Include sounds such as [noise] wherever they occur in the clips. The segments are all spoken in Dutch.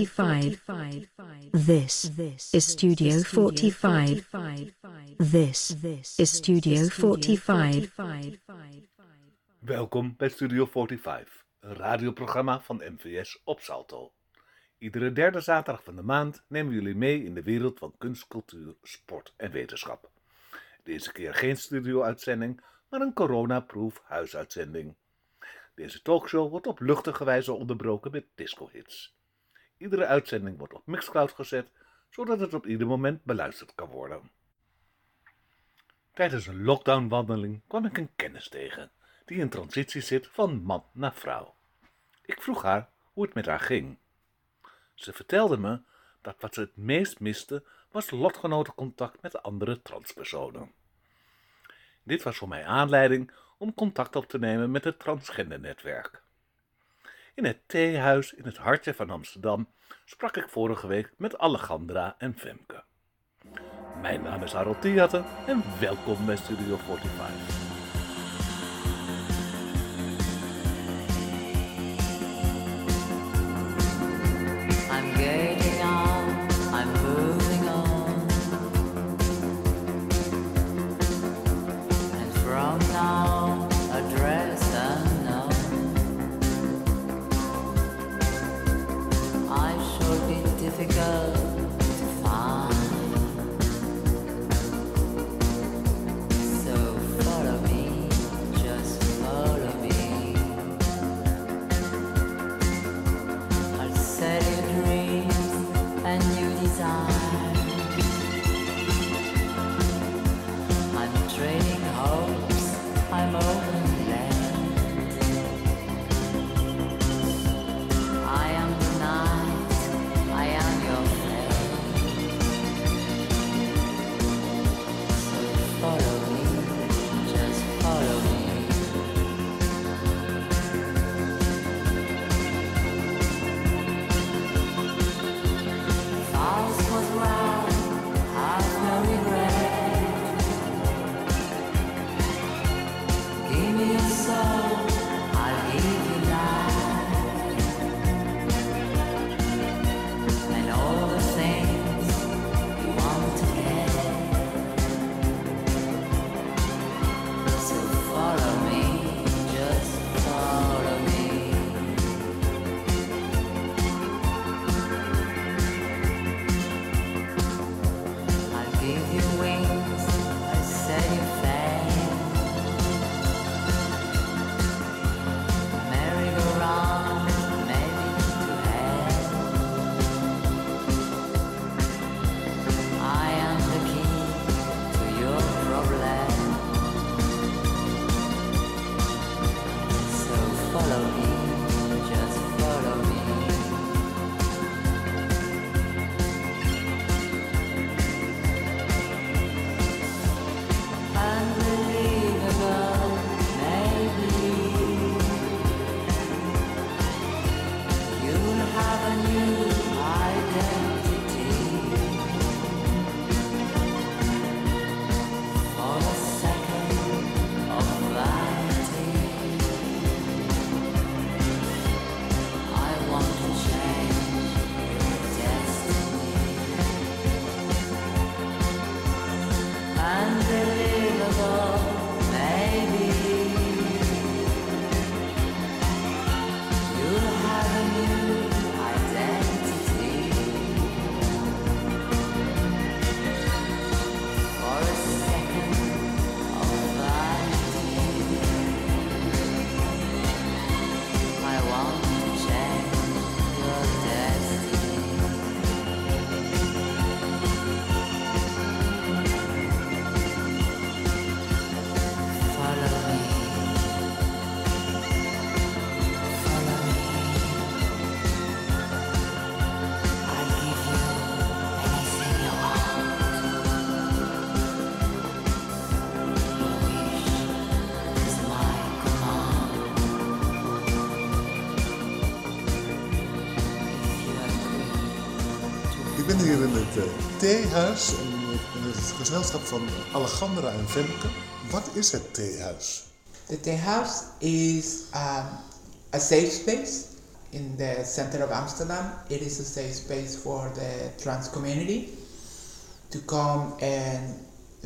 This is Studio 45. This is Studio 45. This is Studio 45. Welkom bij Studio 45, een radioprogramma van MVS op Salto. Iedere derde zaterdag van de maand nemen we jullie mee in de wereld van kunst, cultuur, sport en wetenschap. Deze keer geen studio-uitzending, maar een coronaproof huisuitzending. Deze talkshow wordt op luchtige wijze onderbroken met disco-hits. Iedere uitzending wordt op Mixcloud gezet, zodat het op ieder moment beluisterd kan worden. Tijdens een lockdownwandeling kwam ik een kennis tegen, die in transitie zit van man naar vrouw. Ik vroeg haar hoe het met haar ging. Ze vertelde me dat wat ze het meest miste was lotgenotencontact met andere transpersonen. Dit was voor mij aanleiding om contact op te nemen met het transgendernetwerk. In het theehuis in het hartje van Amsterdam sprak ik vorige week met Alejandra en Femke. Mijn naam is Harold Theater en welkom bij Studio 45. Be theehuis in, het gezelschap van Alejandra en Femke. Wat is het theehuis? The House is um, a safe space in the center of Amsterdam. It is a safe space for the trans community to come and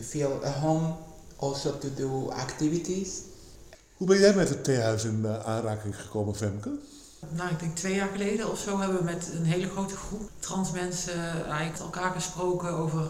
feel at home, also to do activities. Hoe ben jij met het theehuis in eh, aanraking gekomen, Femke? Nou, ik denk twee jaar geleden of zo hebben we met een hele grote groep trans mensen eigenlijk met elkaar gesproken over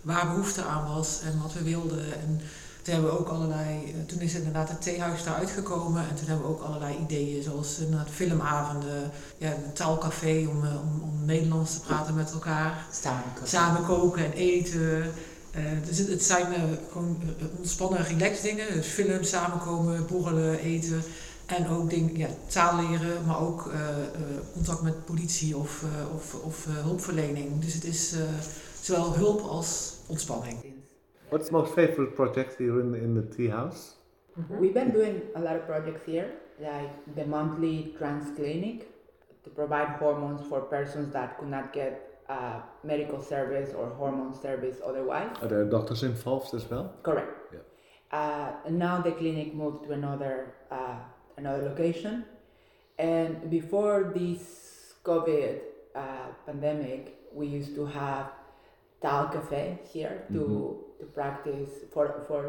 waar behoefte aan was en wat we wilden. En toen hebben we ook allerlei, eh, toen is inderdaad het theehuis daar uitgekomen en toen hebben we ook allerlei ideeën zoals inderdaad filmavonden, ja, een taalcafé om, eh, om, om Nederlands te praten met elkaar, Samen samen koken en eten. Eh, dus het, het zijn eh, gewoon eh, ontspannen, relaxed dingen. Dus film, samenkomen, borrelen, eten. En ook ding, ja, taal leren, maar ook eh, eh, contact met politie of, eh, of, of eh, hulpverlening. Dus het is eh, zowel hulp als ontspanning. What's most favorite project here in, in the tea house? We've been doing a lot of projects here, like the monthly trans clinic to provide hormones for persons that could not get uh, medical service or hormone service otherwise. Are there doctors involved as well? Correct. Yeah. Uh, and now the clinic moved to another uh, another location, and before this COVID uh, pandemic, we used to have Taal Cafe here to Mhm. to practice for for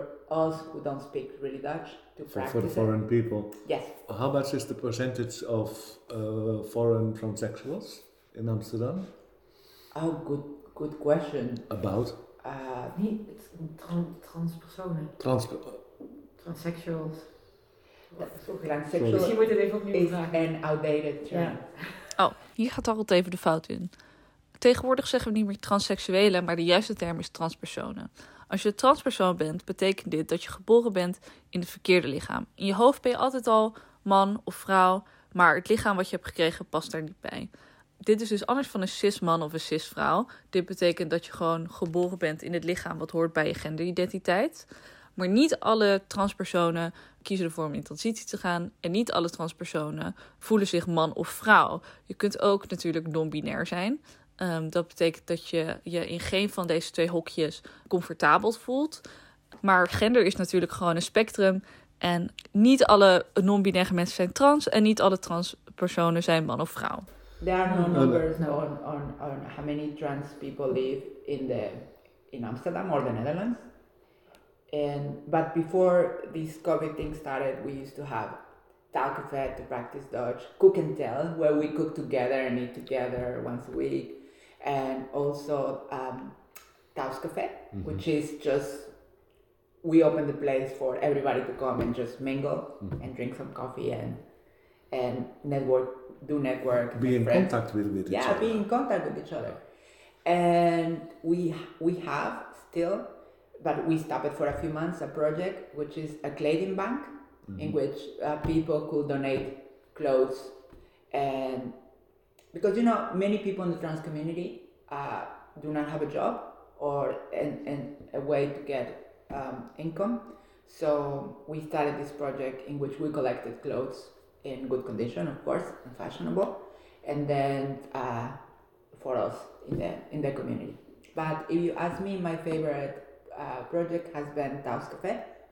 us who don't speak really Dutch to For, for practice. the it. foreign people. Yes. How much is the percentage of uh, foreign transsexuals in Amsterdam? Oh, good good question. About Uh, Niet trans, transpersonen, trans. transsexuals. Misschien moet je het even opnieuw is vragen. an outdated term. Ja. Oh, hier gaat Harold even de fout in. Tegenwoordig zeggen we niet meer transseksuelen, maar de juiste term is transpersonen. Als je een transpersoon bent, betekent dit dat je geboren bent in het verkeerde lichaam. In je hoofd ben je altijd al man of vrouw, maar het lichaam wat je hebt gekregen past daar niet bij. Dit is dus anders van een cis-man of een cis-vrouw. Dit betekent dat je gewoon geboren bent in het lichaam wat hoort bij je genderidentiteit. Maar niet alle transpersonen kiezen ervoor om in transitie te gaan. En niet alle transpersonen voelen zich man of vrouw. Je kunt ook natuurlijk non-binair zijn. Ehm, dat betekent dat je je in geen van deze twee hokjes comfortabel voelt. Maar gender is natuurlijk gewoon een spectrum. En niet alle non-binaire mensen zijn trans. En niet alle transpersonen zijn man of vrouw. There are no No, numbers on, on, on how many trans people live in the in Amsterdam or the Netherlands. And but before this COVID thing started, we used to have cafe to practice Dutch, cook and tell, where we cook together and eat together once a week, and also um, Taus Cafe, which is just we open the place for everybody to come and just mingle and drink some coffee and and network, do network, Be in friends. contact with, with each yeah, other. be in contact with each other. And we we have still, but we stopped for a few months a project which is a clothing bank in which uh, people could donate clothes and because you know many people in the trans community uh, do not have a job or and, and a way to get um, income. So we started this project in which we collected clothes in good condition of course and fashionable and then uh, for us in the in the community. But if you ask me my favorite uh, project has been Taos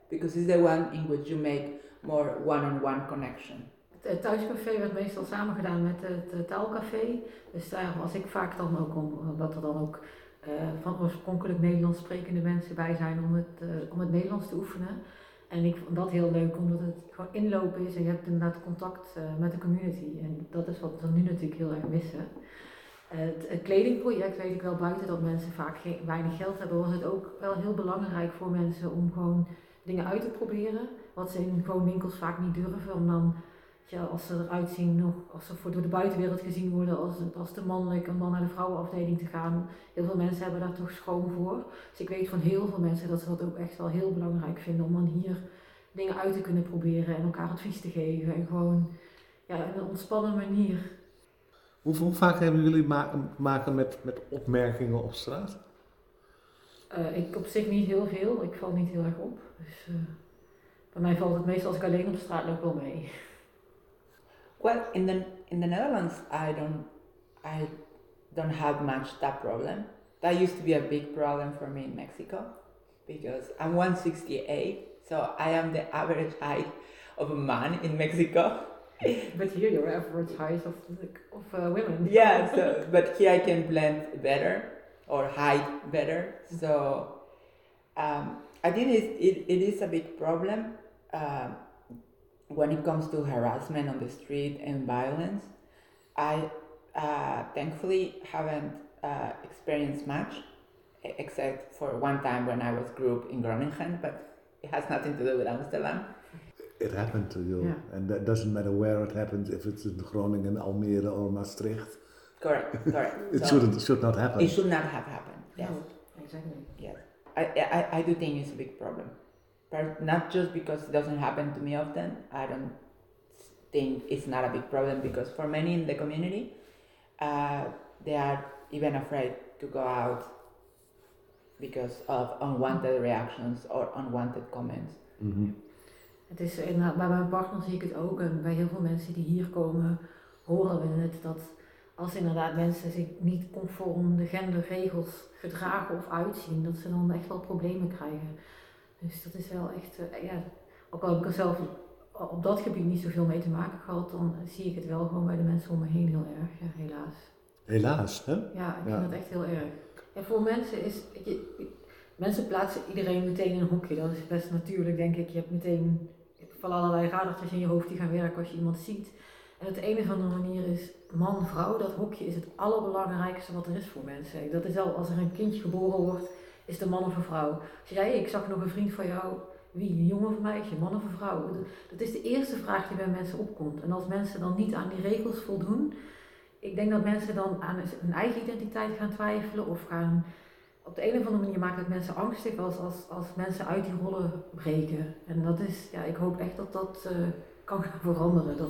because it's the one in which you make more one-on-one connection Het thuiscafé werd meestal samengedaan met het taalcafé. Dus daar was ik vaak dan ook om, omdat er dan ook eh, van oorspronkelijk Nederlands sprekende mensen bij zijn om het, eh, om het Nederlands te oefenen. En ik vond dat heel leuk, omdat het gewoon inlopen is en je hebt inderdaad contact eh, met de community. En dat is wat we nu natuurlijk heel erg missen. Het, kledingproject weet ik wel, buiten dat mensen vaak geen, weinig geld hebben, was het ook wel heel belangrijk voor mensen om gewoon dingen uit te proberen. Wat ze in gewoon winkels vaak niet durven, om dan als ze eruit zien, nog, als ze voor door de buitenwereld gezien worden als, als de mannelijke, om dan naar de vrouwenafdeling te gaan. Heel veel mensen hebben daar toch schoon voor. Dus ik weet van heel veel mensen dat ze dat ook echt wel heel belangrijk vinden om dan hier dingen uit te kunnen proberen en elkaar advies te geven. En gewoon ja, op een ontspannen manier. Hoe, hoe vaak hebben jullie ma- maken met, met opmerkingen op straat? Eh, ik op zich niet heel veel, ik val niet heel erg op. Dus eh, bij mij valt het meestal als ik alleen op straat loop wel mee. Well, in the in the Netherlands, I don't I don't have much that problem. That used to be a big problem for me in Mexico because I'm 168, so I am the average height of a man in Mexico, [laughs] But here your average height of, of uh, women. [laughs] yeah, so, but here I can blend better or hide better. So um, I think it, it, it is a big problem um when it comes to harassment on the street and violence. I uh, thankfully haven't uh, experienced much, except for one time when I was group in Groningen, but it has nothing to do with Amsterdam. It happened to you, Yeah. and that doesn't matter where it happens, if it's in Groningen, Almere, or Maastricht. Correct, correct. [laughs] It So shouldn't, should not happen. It should not have happened. Yes. No, exactly. Yes, I, I, I do think it's a big problem. But not just because it doesn't happen to me often. I don't think it's not a big problem because for many in the community, uh, they are even afraid to go out because of unwanted reactions or unwanted comments. Mhm. Het is inderdaad, bij mijn partner zie ik het ook en bij heel veel mensen die hier komen horen we het dat als inderdaad mensen zich niet conform de genderregels gedragen of uitzien, dat ze dan echt wel problemen krijgen. Dus dat is wel echt, eh, ja, ook al heb ik er zelf op dat gebied niet zoveel mee te maken gehad, dan zie ik het wel gewoon bij de mensen om me heen heel erg, ja, helaas. Helaas, hè? Ja, ik Ja. vind dat echt heel erg. En voor mensen is, je, mensen plaatsen iedereen meteen in een hokje. Dat is best natuurlijk, denk ik. Je hebt meteen van allerlei radertjes in je hoofd die gaan werken als je iemand ziet. En op de een of andere manier is man, vrouw, dat hokje is het allerbelangrijkste wat er is voor mensen. Dat is al, als er een kindje geboren wordt, is de man of een vrouw. Als jij, ik zag nog een vriend van jou, wie, een jongen of meisje, man of een vrouw. Dat is de eerste vraag die bij mensen opkomt. En als mensen dan niet aan die regels voldoen, ik denk dat mensen dan aan hun eigen identiteit gaan twijfelen of gaan. Op de een of andere manier maakt het mensen angstig als, als, als mensen uit die rollen breken. En dat is, ja, ik hoop echt dat dat eh, kan gaan veranderen. Dat,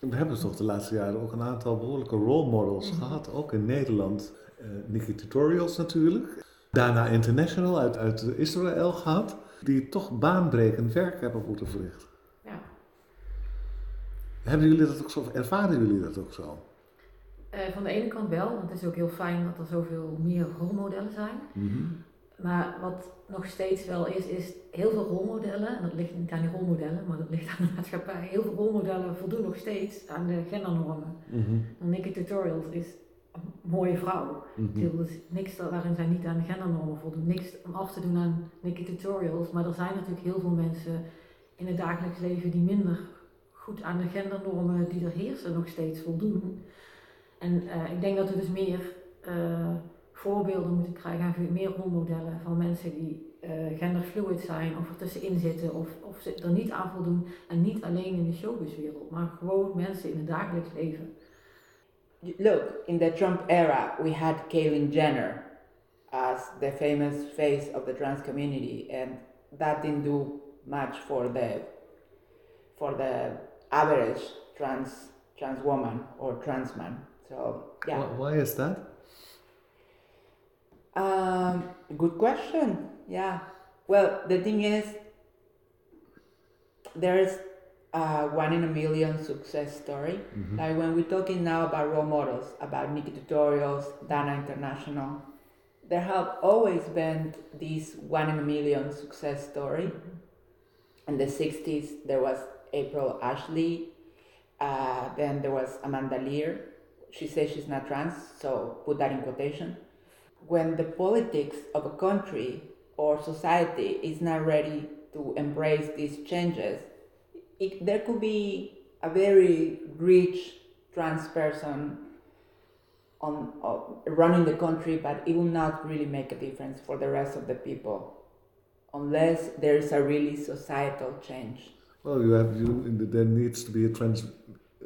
We hebben toch de laatste jaren ook een aantal behoorlijke role models Mhm. gehad, ook in Nederland. Eh Nikki Tutorials natuurlijk. Daarna International uit, uit Israël gehad, die toch baanbrekend werk hebben moeten verrichten. ja. Hebben jullie dat ook zo, ervaren jullie dat ook zo? Eh, van de ene kant wel, want het is ook heel fijn dat er zoveel meer rolmodellen zijn. Maar wat nog steeds wel is, is heel veel rolmodellen, en dat ligt niet aan die rolmodellen, maar dat ligt aan de maatschappij. Heel veel rolmodellen voldoen nog steeds aan de gendernormen. Mhm. Nikki Tutorials is een mooie vrouw. Mhm. Er is niks waarin zij niet aan de gendernormen voldoen. Niks om af te doen aan Nikki Tutorials. Maar er zijn natuurlijk heel veel mensen in het dagelijks leven die minder goed aan de gendernormen die er heersen nog steeds voldoen. En eh, ik denk dat we dus meer eh, voorbeelden moeten krijgen meer rolmodellen van mensen die eh genderfluid zijn of er tussenin zitten of, of ze er niet aan voldoen. En niet alleen in de showbizwereld, maar gewoon mensen in het dagelijks leven. Look, in the Trump era, we had Caitlyn Jenner as the famous face of the trans community, and that didn't do much for the for the average trans trans woman or trans man. So yeah, Why, is that? um, good question. Yeah. Well, the thing is, there's uh, one in a million success story. Like when we're talking now about role models, about Nikki Tutorials, Dana International, there have always been this one in a million success story. In the 60s, there was April Ashley, uh, then there was Amanda Lear. She says she's not trans, so put that in quotation. When the politics of a country or society is not ready to embrace these changes, it, there could be a very rich trans person on uh, running the country, but it will not really make a difference for the rest of the people unless there is a really societal change. Well, you have you, there needs to be a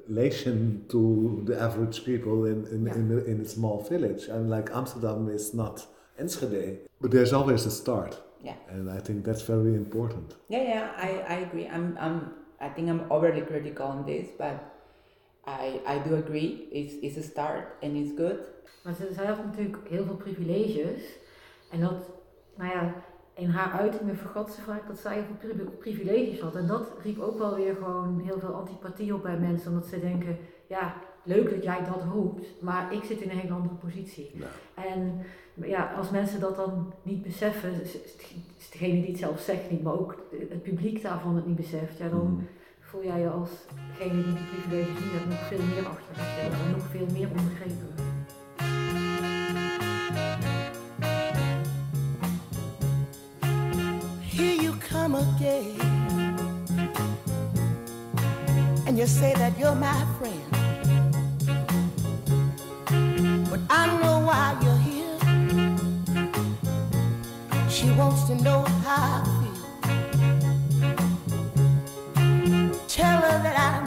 translation to the average people in in, in, the, in a small village, and like Amsterdam is not Enschede, but there's always a start, Yeah. and I think that's very important. Yeah, yeah, I, I agree. I'm, I'm, I think I'm overly critical on this, but I, I do agree. It's, it's a start and it's good. Maar ze, zij had natuurlijk heel veel privileges. En dat, nou ja, in haar uitingen vergat ze vaak dat zij heel pri- privileges had. En dat riep ook wel weer gewoon heel veel antipathie op bij mensen. Omdat ze denken, ja, leuk dat jij dat hoopt, maar ik zit in een hele andere positie. En ja, als mensen dat dan niet beseffen, is degene die het zelf zegt niet, maar ook het publiek daarvan het niet beseft, ja, dan voel jij je als degene die die privileges niet hebt nog veel meer achtergesteld en nog veel meer onbegrepen. Come again. And you say that you're my friend. But I know why you're here. She wants to know how I feel. Tell her that I'm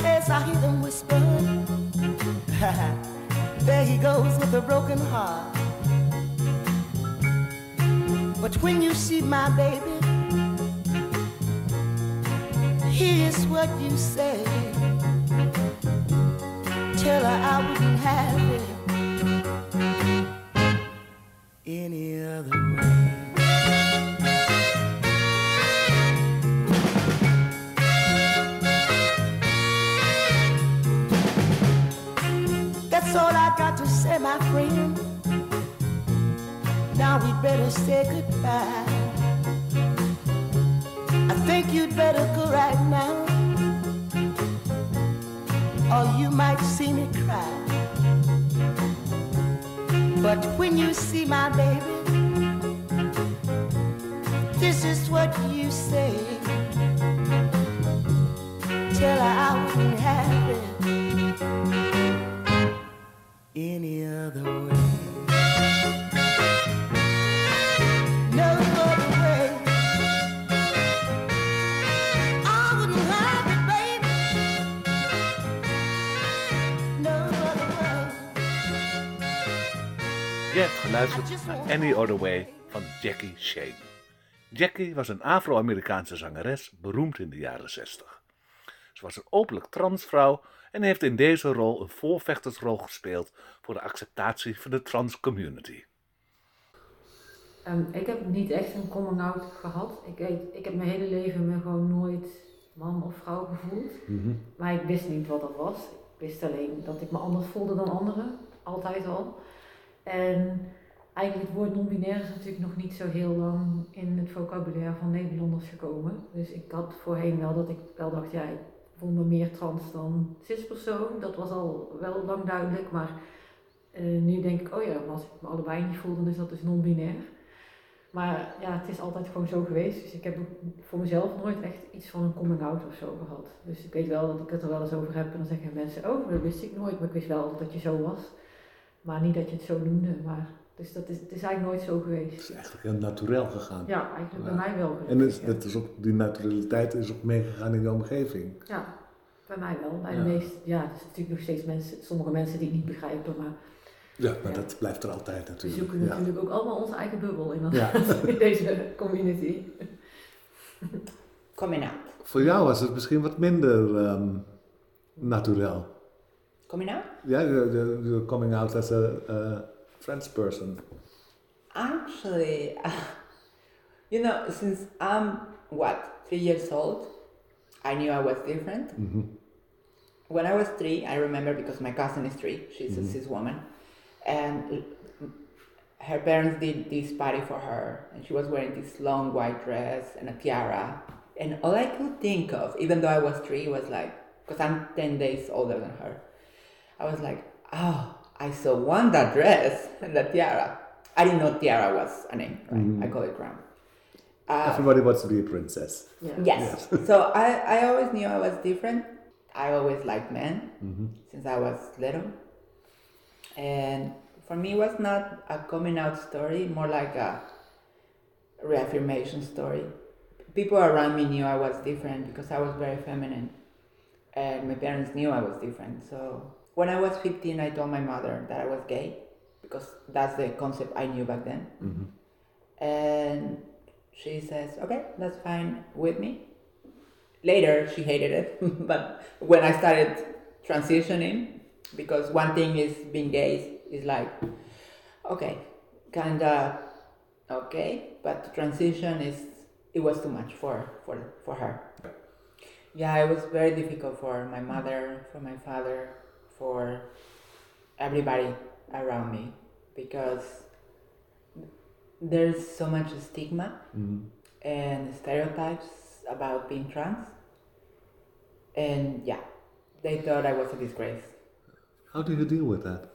I I hear them whisper, [laughs] There he goes with a broken heart. But when you see my baby, here's what you say. Any Other Way van Jackie Shane. Jackie was een Afro-Amerikaanse zangeres, beroemd in de jaren 60. Ze was een openlijk transvrouw en heeft in deze rol een voorvechtersrol gespeeld voor de acceptatie van de trans community. Ehm, ik heb niet echt een coming out gehad. Ik, ik heb mijn hele leven me gewoon nooit man of vrouw gevoeld. Maar ik wist niet wat dat was. Ik wist alleen dat ik me anders voelde dan anderen. Altijd al. En eigenlijk het woord non-binair is natuurlijk nog niet zo heel lang in het vocabulaire van Nederlanders gekomen. Dus ik had voorheen wel dat ik wel dacht, ja, ik voel me meer trans dan cispersoon. Dat was al wel lang duidelijk. Maar eh, nu denk ik, oh ja, als ik me allebei niet voel, dan is dat dus non-binair. Maar ja, het is altijd gewoon zo geweest. Dus ik heb voor mezelf nooit echt iets van een coming out of zo gehad. Dus ik weet wel dat ik het er wel eens over heb. En dan zeggen mensen, oh, dat wist ik nooit. Maar ik wist wel dat je zo was. Maar niet dat je het zo noemde. Maar, dus dat is, het is eigenlijk nooit zo geweest. Het is eigenlijk heel natuurlijk gegaan. Ja, eigenlijk bij mij wel. En dus, ja. dat is ook, die naturaliteit is ook meegegaan in de omgeving. Ja, bij mij wel. Bij Ja. de meeste, ja, er zijn natuurlijk nog steeds mensen, sommige mensen die het niet begrijpen. Maar Ja, maar Ja. dat blijft er altijd we natuurlijk. zoeken Ja. natuurlijk ook allemaal onze eigen bubbel in, Ja. [laughs] in deze community. Coming out. Voor jou was het misschien wat minder ehm naturel. Coming out? Ja, you're coming out as a, a trans person. Actually, [laughs] you know, since I'm what three years old, I knew I was different. Mm-hmm. When I was three, I remember because my cousin is three. She's a mm-hmm. cis woman, and her parents did this party for her, and she was wearing this long white dress and a tiara. And all I could think of, even though I was three, was like, because I'm ten days older than her, I was like, oh, I saw one that dress and that tiara. I didn't know tiara was a name, right? I call it crown. Uh, Everybody wants to be a princess. Ja. Yes. [laughs] so I, I always knew I was different. I always liked men since I was little. And for me, it was not a coming out story, more like a reaffirmation story. People around me knew I was different because I was very feminine. And my parents knew I was different. So when I was 15, I told my mother that I was gay because that's the concept I knew back then. Mm-hmm. And she says, okay, that's fine with me. Later, she hated it, [laughs] but when I started transitioning, because one thing is being gay is like, okay, kinda okay, but the transition is it was too much for for for her. Yeah, it was very difficult for my mother, for my father, for everybody around me because there's so much stigma Mhm. and stereotypes about being trans. And yeah, they thought I was a disgrace. How do you deal with that?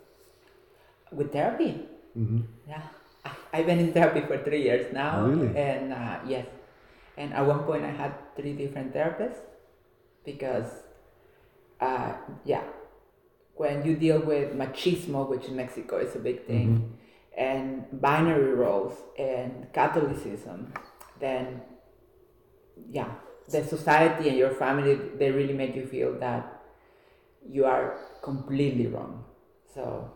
With therapy, hmm yeah. I've been in therapy for three years now. Oh, really? And uh, yes. And at one point I had three different therapists because, uh, yeah, when you deal with machismo, which in Mexico is a big mm-hmm. thing, and binary roles and Catholicism, then, yeah, the society and your family, they really make you feel that you are completely wrong. So,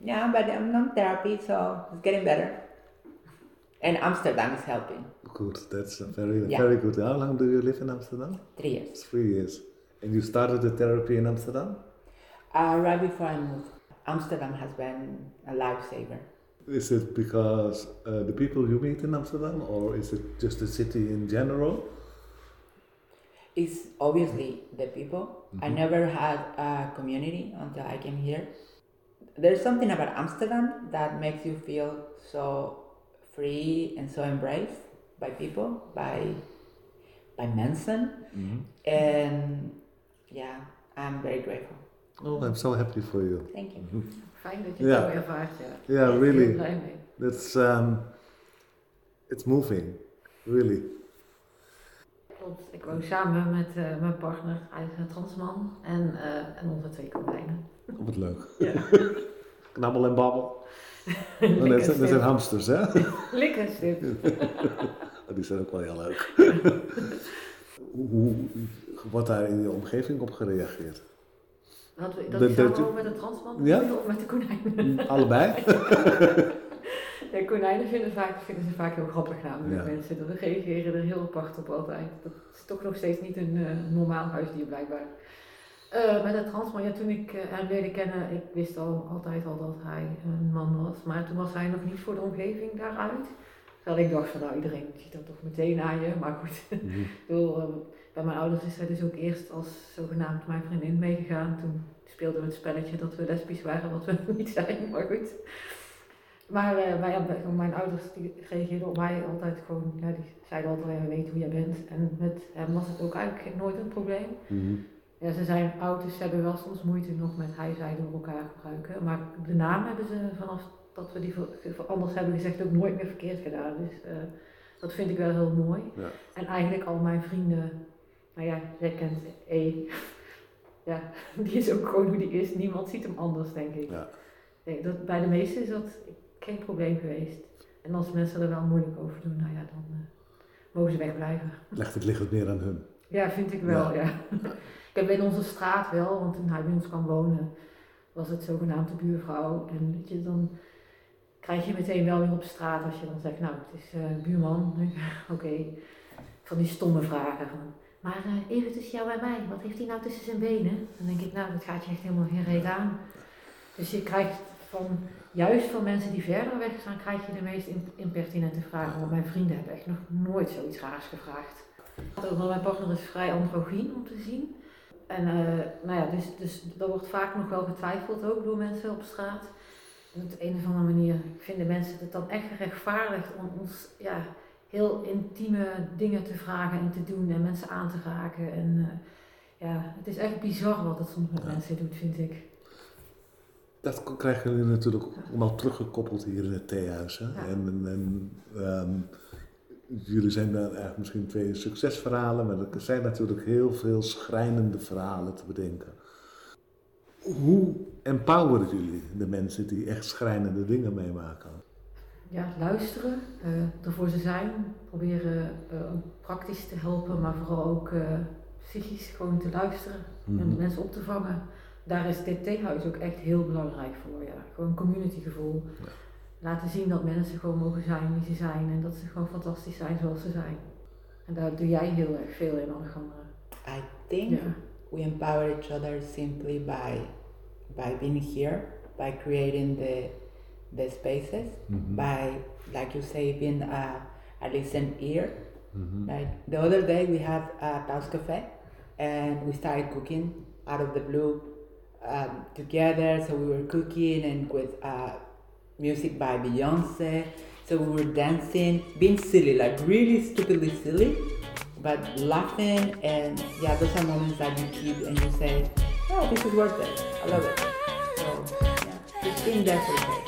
yeah, but I'm on therapy, so it's getting better. And Amsterdam is helping. Good, that's very, Yeah. very good. How long do you live in Amsterdam? Three years. Three years. And you started the therapy in Amsterdam? Uh, right before I moved, Amsterdam has been a lifesaver. Is it because uh, the people you meet in Amsterdam, or is it just the city in general? It's obviously the people. I never had a community until I came here. There's something about Amsterdam that makes you feel so free and so embraced by people, by by Manson, and yeah, I'm very grateful. Oh, I'm so happy for you. Thank you. Fijn dat je Ja. het zo ervaart, ja. Yeah, ben really. heel blij mee. That's um, it's moving, really. Klopt. Ik woon samen met eh, mijn partner, hij is een transman, en, eh, en onze twee konijnen. Oh, wat leuk. Ja. [laughs] Knabbel en babbel. [laughs] Oh, dat, zijn, dat zijn hamsters, hè? [laughs] Likkenstip. Oh, Die zijn ook wel heel leuk. hoe, hoe wordt daar in je omgeving op gereageerd? Dat, we- dat De- de- samen met de transman Ja? of met de konijnen. Allebei? [laughs] De konijnen vinden, vaak, vinden ze vaak heel grappig namelijk Ja. mensen. Dat reageren er heel apart op altijd. Dat is toch nog steeds niet een eh, normaal huisdier blijkbaar. Eh, met de transman, ja, toen ik eh, hem leerde kennen, ik wist al altijd al dat hij een man was. Maar toen was hij nog niet voor de omgeving daaruit. Terwijl ik dacht van nou, iedereen ziet dat toch meteen aan je. Maar goed, [laughs] bedoel, eh, bij mijn ouders is hij dus ook eerst als zogenaamd mijn vriendin meegegaan. Toen speelden we het spelletje dat we lesbisch waren, wat we [laughs] niet zijn, maar goed. Maar gewoon mijn ouders die reageerden op mij altijd gewoon, ja, die zeiden altijd, ja, we weten hoe jij bent. En met hem was het ook eigenlijk nooit een probleem. Mhm. Ja, ze zijn oud, dus ze hebben wel soms moeite nog met hij, zij door elkaar gebruiken. Maar de naam hebben ze vanaf dat we die voor, voor anders hebben gezegd ook nooit meer verkeerd gedaan. Dus eh, dat vind ik wel heel mooi. Ja. En eigenlijk al mijn vrienden, nou ja, jij kent E. [laughs] Ja, [laughs] die is ook gewoon hoe die is. Niemand ziet hem anders, denk ik. Ja. Nee, dat, bij de meesten is dat geen probleem geweest. En als mensen er wel moeilijk over doen, nou ja, dan eh, mogen ze wegblijven. [laughs] Legt het, ligt het meer aan hun. Ja, vind ik wel, ja. ik heb in onze straat wel, want toen hij bij ons kwam wonen, was het zogenaamd de buurvrouw. En weet je, dan krijg je meteen wel weer op straat als je dan zegt, nou, het is eh, buurman. Oké, van die stomme vragen van, maar eh, even tussen jou en mij, wat heeft hij nou tussen zijn benen? Dan denk ik, nou, dat gaat je echt helemaal geen reet aan. Dus je krijgt van, juist van mensen die verder weg staan, krijg je de meest in- impertinente vragen. Want mijn vrienden hebben echt nog nooit zoiets raars gevraagd. Want Mijn partner is vrij androgyn om te zien. En eh, nou ja, dus, dus er wordt vaak nog wel getwijfeld ook door mensen op straat. En op de een of andere manier vinden mensen het dan echt gerechtvaardigd om ons ja, heel intieme dingen te vragen en te doen en mensen aan te raken. En eh, ja, het is echt bizar wat het soms met mensen doet, vind ik. Dat krijgen jullie natuurlijk allemaal teruggekoppeld hier in het theehuis. Hè? Ja. En, en, en, ehm, jullie zijn dan eigenlijk misschien twee succesverhalen, maar er zijn natuurlijk heel veel schrijnende verhalen te bedenken. Hoe empoweren jullie de mensen die echt schrijnende dingen meemaken? Ja, luisteren, eh, er voor ze zijn, proberen eh, praktisch te helpen, maar vooral ook eh, psychisch gewoon te luisteren en de Mhm. mensen op te vangen. Daar is dit theehuis ook echt heel belangrijk voor, ja. Gewoon communitygevoel. laten zien dat mensen gewoon mogen zijn wie ze zijn en dat ze gewoon fantastisch zijn zoals ze zijn. En daar doe jij heel erg veel in, Alejandra. I think Ja. we empower each other simply by by being here, by creating the the spaces, Mhm. by like you say being a, a listen ear. Mhm. Like the other day we had a house cafe and we started cooking out of the blue um, together. So we were cooking and with uh, music by Beyonce. So we were dancing, being silly, like really stupidly silly, but laughing. And yeah, those are moments that you keep and you say, oh, this is worth it. I love it. So yeah, just being there for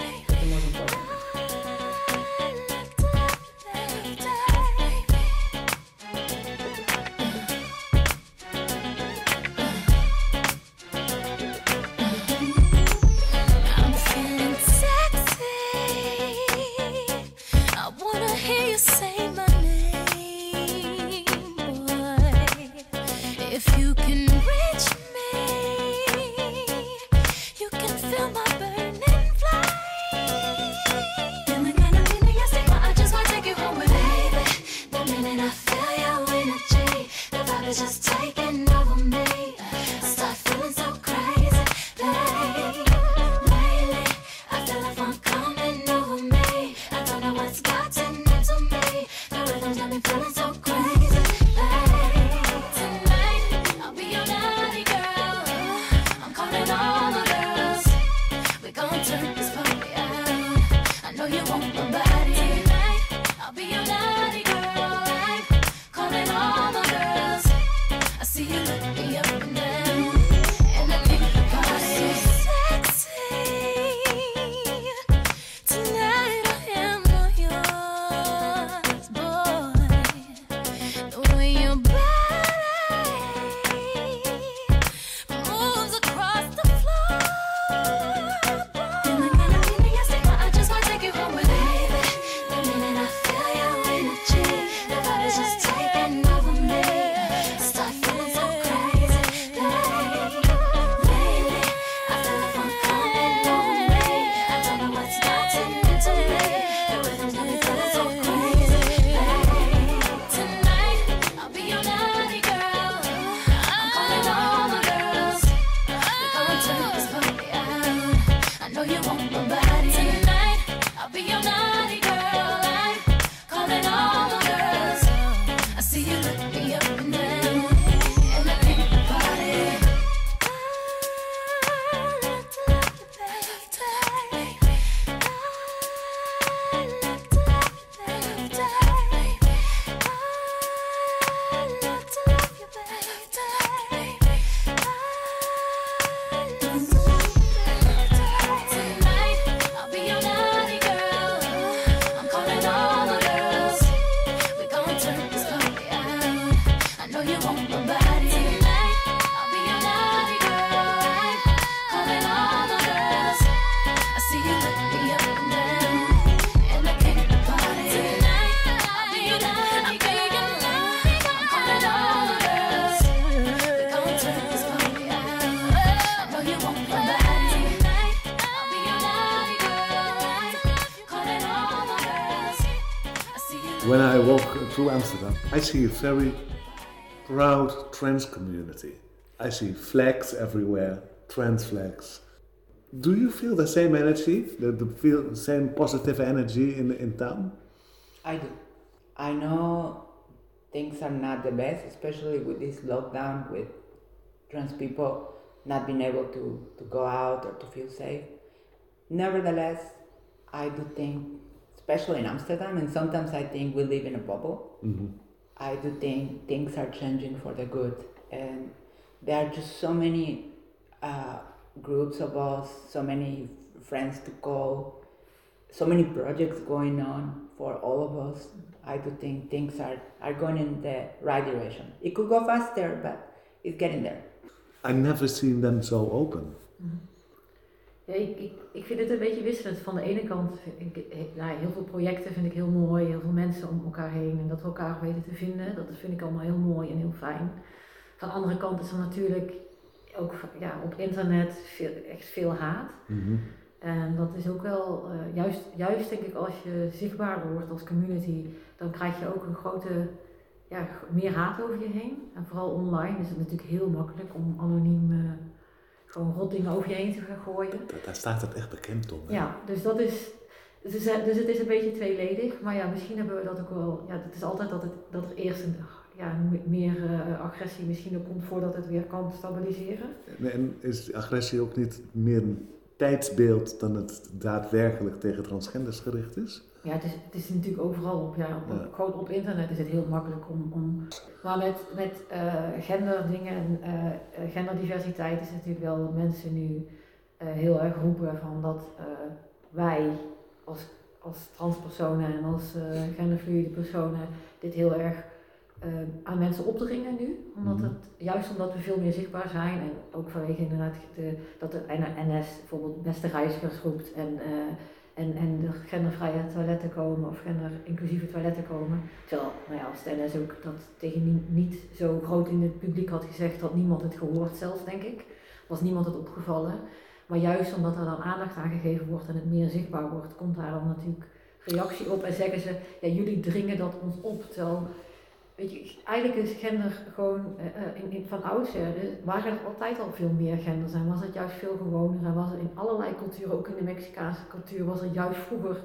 through Amsterdam, I see a very proud trans community. I see flags everywhere, trans flags. Do you feel the same energy, the, the feel the same positive energy in, in town? I do. I know things are not the best, especially with this lockdown, with trans people not being able to, to go out or to feel safe. Nevertheless, I do think, especially in Amsterdam, and sometimes I think we live in a bubble. I do think things are changing for the good, and there are just so many uh, groups of us, so many friends to call, so many projects going on for all of us. I do think things are, are going in the right direction. It could go faster, but it's getting there. I never seen them so open. Ja, ik, ik, ik vind het een beetje wisselend. Van de ene kant, vind ik, nou, heel veel projecten vind ik heel mooi, heel veel mensen om elkaar heen en dat we elkaar weten te vinden. Dat vind ik allemaal heel mooi en heel fijn. Van de andere kant is er natuurlijk ook ja, op internet veel, echt veel haat. En dat is ook wel, eh, juist, juist denk ik als je zichtbaarder wordt als community, dan krijg je ook een grote, ja, meer haat over je heen. En vooral online is het natuurlijk heel makkelijk om anoniem eh, gewoon rot dingen over je heen te gaan gooien. Da- Daar staat het echt bekend om. hè? Ja, dus dat is. Dus, het is- dus het is een beetje tweeledig, maar ja, misschien hebben we dat ook wel. Ja, het is altijd dat, het, dat er eerst een, ja, me- meer eh, agressie misschien ook komt voordat het weer kan stabiliseren. En- En is agressie ook niet meer een tijdsbeeld dan het daadwerkelijk tegen transgenders gericht is? Ja, het is, het is natuurlijk overal op, ja, op, Ja. gewoon op internet is het heel makkelijk om. om maar met, met eh, genderdingen en eh, genderdiversiteit is het natuurlijk wel dat mensen nu eh, heel erg roepen van dat wij als, als transpersonen en als genderfluide personen dit heel erg aan mensen opdringen nu. Omdat Mhm. het, juist omdat we veel meer zichtbaar zijn en ook vanwege inderdaad de, dat de NS bijvoorbeeld beste reizigers roept en, en, en er gendervrije toiletten komen of genderinclusieve toiletten komen. Terwijl, nou ja, als ook dat tegen nie- niet zo groot in het publiek had gezegd, had niemand het gehoord zelfs, denk ik. Was niemand het opgevallen. Maar juist omdat er dan aandacht aan gegeven wordt en het meer zichtbaar wordt, komt daar dan natuurlijk reactie op en zeggen ze, ja, jullie dringen dat ons op. Terwijl, weet je, eigenlijk is gender gewoon, eh, eh, in, in, van oudsher waren er altijd al veel meer genders en was het juist veel gewoner en was er in allerlei culturen, ook in de Mexicaanse cultuur, was er juist vroeger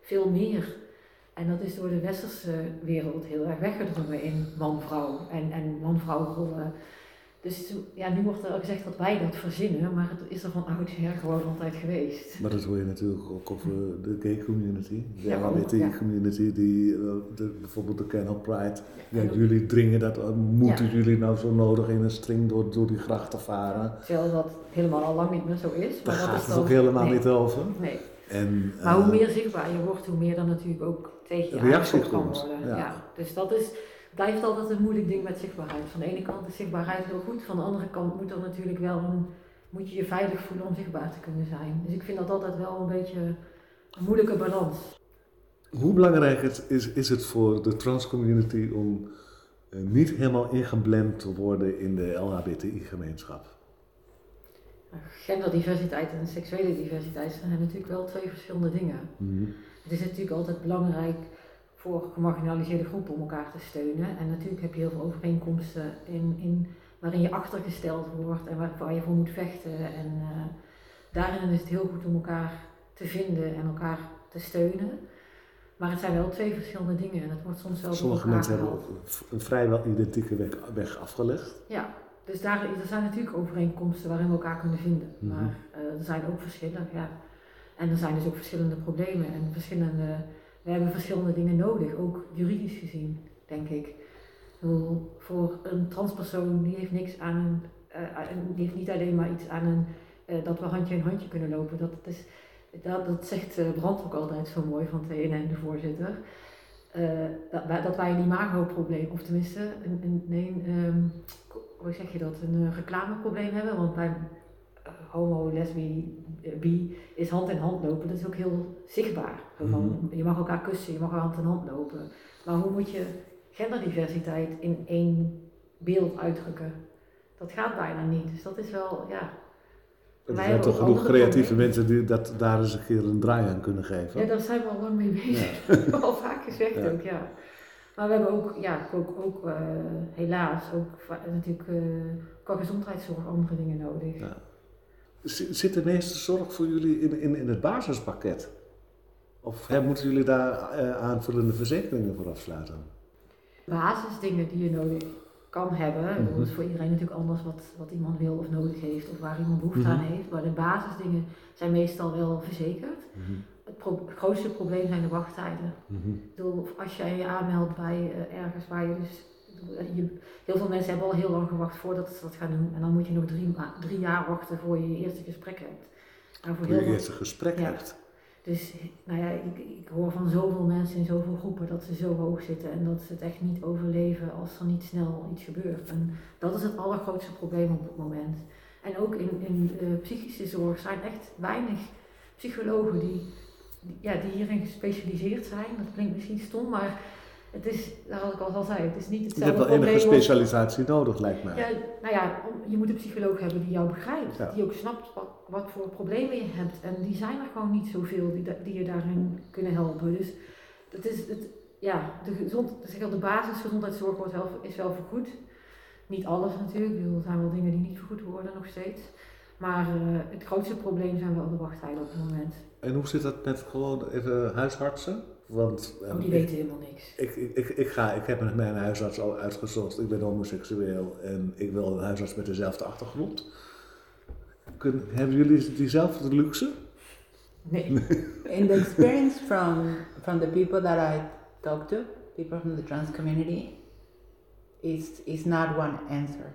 veel meer. En dat is door de westerse wereld heel erg weggedrongen in man-vrouw en, en man-vrouw rollen. Dus ja, nu wordt er gezegd dat wij dat verzinnen, maar het is er van oudsher gewoon altijd geweest. Maar dat hoor je natuurlijk ook over de gay community, de Ja, LGBT ja. community, die, eh, de, bijvoorbeeld de Kennel Pride. Ja, jullie dringen dat, eh, moeten jullie nou zo nodig in een string door, door die gracht te varen? Terwijl dat helemaal al lang niet meer zo is. Daar Maar dat gaat is het ook helemaal nee, niet over. Nee. En, Maar hoe eh, meer zichtbaar je wordt, hoe meer dan natuurlijk ook tegen je Reactie komt. Ja. Dus dat is, blijft altijd een moeilijk ding met zichtbaarheid. Van de ene kant is zichtbaarheid heel goed, van de andere kant moet er natuurlijk wel een, moet je je veilig voelen om zichtbaar te kunnen zijn. Dus ik vind dat altijd wel een beetje een moeilijke balans. Hoe belangrijk het is, is het voor de trans community om eh, niet helemaal ingeblend te worden in de LHBTI-gemeenschap? Genderdiversiteit en seksuele diversiteit zijn natuurlijk wel twee verschillende dingen. Het is natuurlijk altijd belangrijk voor gemarginaliseerde groepen om elkaar te steunen. En natuurlijk heb je heel veel overeenkomsten in, in, waarin je achtergesteld wordt en waar, waar je voor moet vechten. En eh, daarin is het heel goed om elkaar te vinden en elkaar te steunen. Maar het zijn wel twee verschillende dingen en het wordt soms wel Sommige mensen hebben een vrijwel identieke weg, weg afgelegd. Ja, dus daar, er zijn natuurlijk overeenkomsten waarin we elkaar kunnen vinden. Mhm. Maar eh, er zijn ook verschillen, ja. En er zijn dus ook verschillende problemen en verschillende, we hebben verschillende dingen nodig, ook juridisch gezien, denk ik. Voor een transpersoon, die heeft niks aan een, eh, die heeft niet alleen maar iets aan een, eh, dat we handje in handje kunnen lopen. Dat, is, dat, dat zegt eh, Brand ook altijd zo mooi van TNN, de voorzitter. Dat, dat wij een imagoprobleem, of tenminste, een, een, nee, ehm, hoe zeg je dat, een reclameprobleem hebben. Want bij homo, lesbi, bi is hand in hand lopen. Dat is ook heel zichtbaar. Van, Je mag elkaar kussen, je mag hand in hand lopen. Maar hoe moet je genderdiversiteit in één beeld uitdrukken? Dat gaat bijna niet. Dus dat is wel, ja. Er zijn hebben toch genoeg creatieve problemen. mensen die dat daar eens een keer een draai aan kunnen geven. Ja, daar zijn we al lang mee bezig. [laughs] al vaak gezegd Ja. ook, ja. Maar we hebben ook, ja, ook, ook eh, helaas ook natuurlijk eh, qua gezondheidszorg andere dingen nodig. Ja. Zit de meeste zorg voor jullie in, in, in het basispakket? Of hè, moeten jullie daar eh, aanvullende verzekeringen voor afsluiten? basisdingen die je nodig kan hebben. Mhm. Het is voor iedereen natuurlijk anders wat, wat iemand wil of nodig heeft of waar iemand behoefte aan Mhm. heeft. Maar de basisdingen zijn meestal wel verzekerd. Het, pro- het grootste probleem zijn de wachttijden. Ik bedoel, als jij je aanmeldt bij eh, ergens waar je dus. Eh, heel veel mensen hebben al heel lang gewacht voordat ze dat gaan doen. En dan moet je nog drie, drie jaar wachten voor je je eerste gesprek hebt. Voor je eerste gesprek Ja. hebt. dus nou ja, ik, ik hoor van zoveel mensen in zoveel groepen dat ze zo hoog zitten en dat ze het echt niet overleven als er niet snel iets gebeurt. En dat is het allergrootste probleem op het moment. En ook in, in eh, psychische zorg zijn echt weinig psychologen die, die- ja, die hierin gespecialiseerd zijn. Dat klinkt misschien stom, maar het is, daar had ik al al zei, het is niet Je hetzelfde hebt wel enige specialisatie nodig, lijkt mij. Ja, nou ja, je moet een psycholoog hebben die jou begrijpt. Ja. Die ook snapt wat, wat voor problemen je hebt. En die zijn er gewoon niet zoveel die, je daarin kunnen helpen. Dus het is, het, ja, de, gezond, de basisgezondheidszorg wordt wel, is wel vergoed. Niet alles natuurlijk. Er zijn wel dingen die niet vergoed worden nog steeds. Maar eh, het grootste probleem zijn wel de wachttijden op het moment. En hoe zit dat met gewoon even huisartsen? Want Oh, ehm, die ik- weten helemaal niks. Ik, ik, ik, ik, ga, ik heb met mijn huisarts al uitgezocht. Ik ben homoseksueel en ik wil een huisarts met dezelfde achtergrond. Kun, hebben jullie diezelfde luxe? Nee. [laughs] In the experience from from the people that I talk to, people from the trans community, is is not one answer.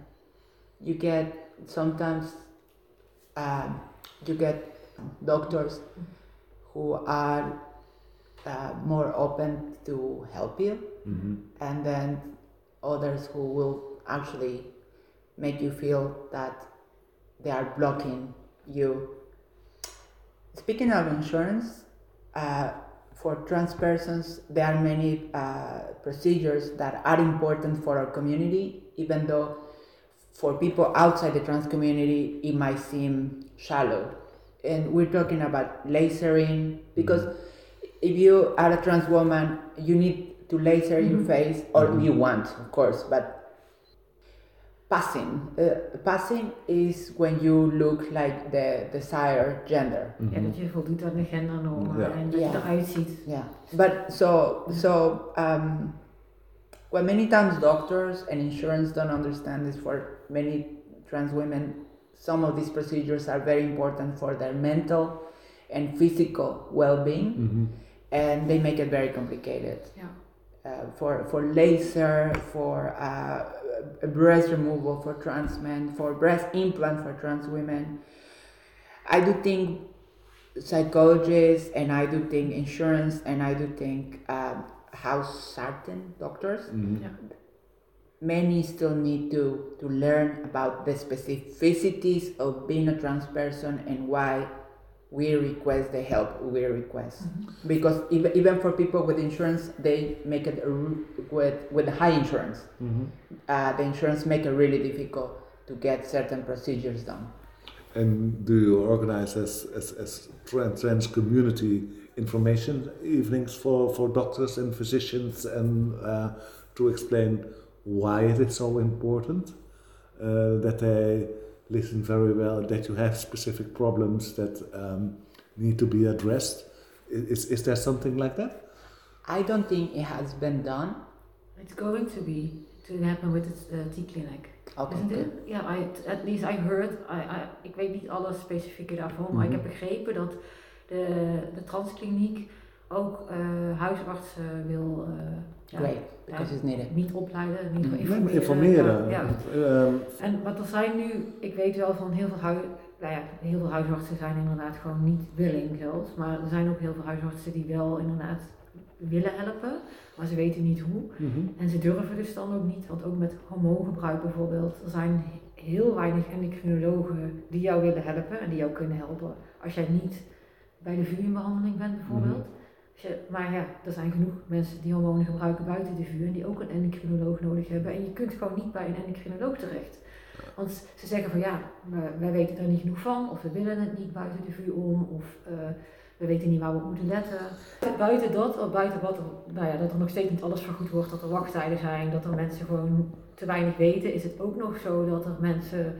You get sometimes um, you get doctors who are uh, more open to help you, and then others who will actually make you feel that they are blocking you. Speaking of insurance, uh, for trans persons, there are many uh, procedures that are important for our community, even though for people outside the trans community it might seem shallow. And we're talking about lasering because if you are a trans woman, you need to laser your face, or you want, of course, but passing. Uh, passing is when you look like the desired gender. Ja, dat je voldoet aan de gendernormen Ja. en dat Ja. je eruit ziet. Yeah, but so so um, what many times doctors and insurance don't understand is for many trans women, some of these procedures are very important for their mental and physical well-being, and they make it very complicated. Ja. Uh, for for laser, for uh, breast removal for trans men, for breast implant for trans women. I do think psychologists and I do think insurance and I do think um, house certain doctors. Ja. Many still need to, to learn about the specificities of being a trans person and why we request the help we request. Because even, even for people with insurance, they make it with, with high insurance. Uh, the insurance make it really difficult to get certain procedures done. And do you organize as, as, as trans, trans community information evenings for, for doctors and physicians and uh, to explain why it is so important uh, that they listen very well, that you have specific problems that um, need to be addressed? Is, is there something like that? I don't think it has been done. It's going to be to happen with the uh, T-clinic. Okay, Isn't good. it? Ja, I, at least I heard, I, I, ik weet niet alle specifieke daarvan, maar ik Mhm. heb begrepen dat de, de transkliniek ook eh, huisartsen wil eh, ja, Great, because ja, it's needed. niet opleiden, niet Mhm. informeren. Informeren. Ja, ja. Ehm, En wat er zijn nu, ik weet wel van heel veel, hui, nou ja, heel veel huisartsen zijn inderdaad gewoon niet willing zelfs. Maar er zijn ook heel veel huisartsen die wel inderdaad willen helpen, maar ze weten niet hoe. En ze durven dus dan ook niet, want ook met hormoongebruik bijvoorbeeld, er zijn heel weinig endocrinologen die jou willen helpen en die jou kunnen helpen. Als jij niet bij de vuurbehandeling bent bijvoorbeeld. Je- maar ja, er zijn genoeg mensen die hormonen gebruiken buiten de vuur en die ook een endocrinoloog nodig hebben. En je kunt gewoon niet bij een endocrinoloog terecht. Want ze zeggen van ja, wij, weten er niet genoeg van, of we willen het niet buiten de vuur om, of eh, we weten niet waar we op moeten letten. Buiten dat, of buiten wat nou ja, dat er nog steeds niet alles vergoed wordt, dat er wachttijden zijn, dat er mensen gewoon te weinig weten, is het ook nog zo dat er mensen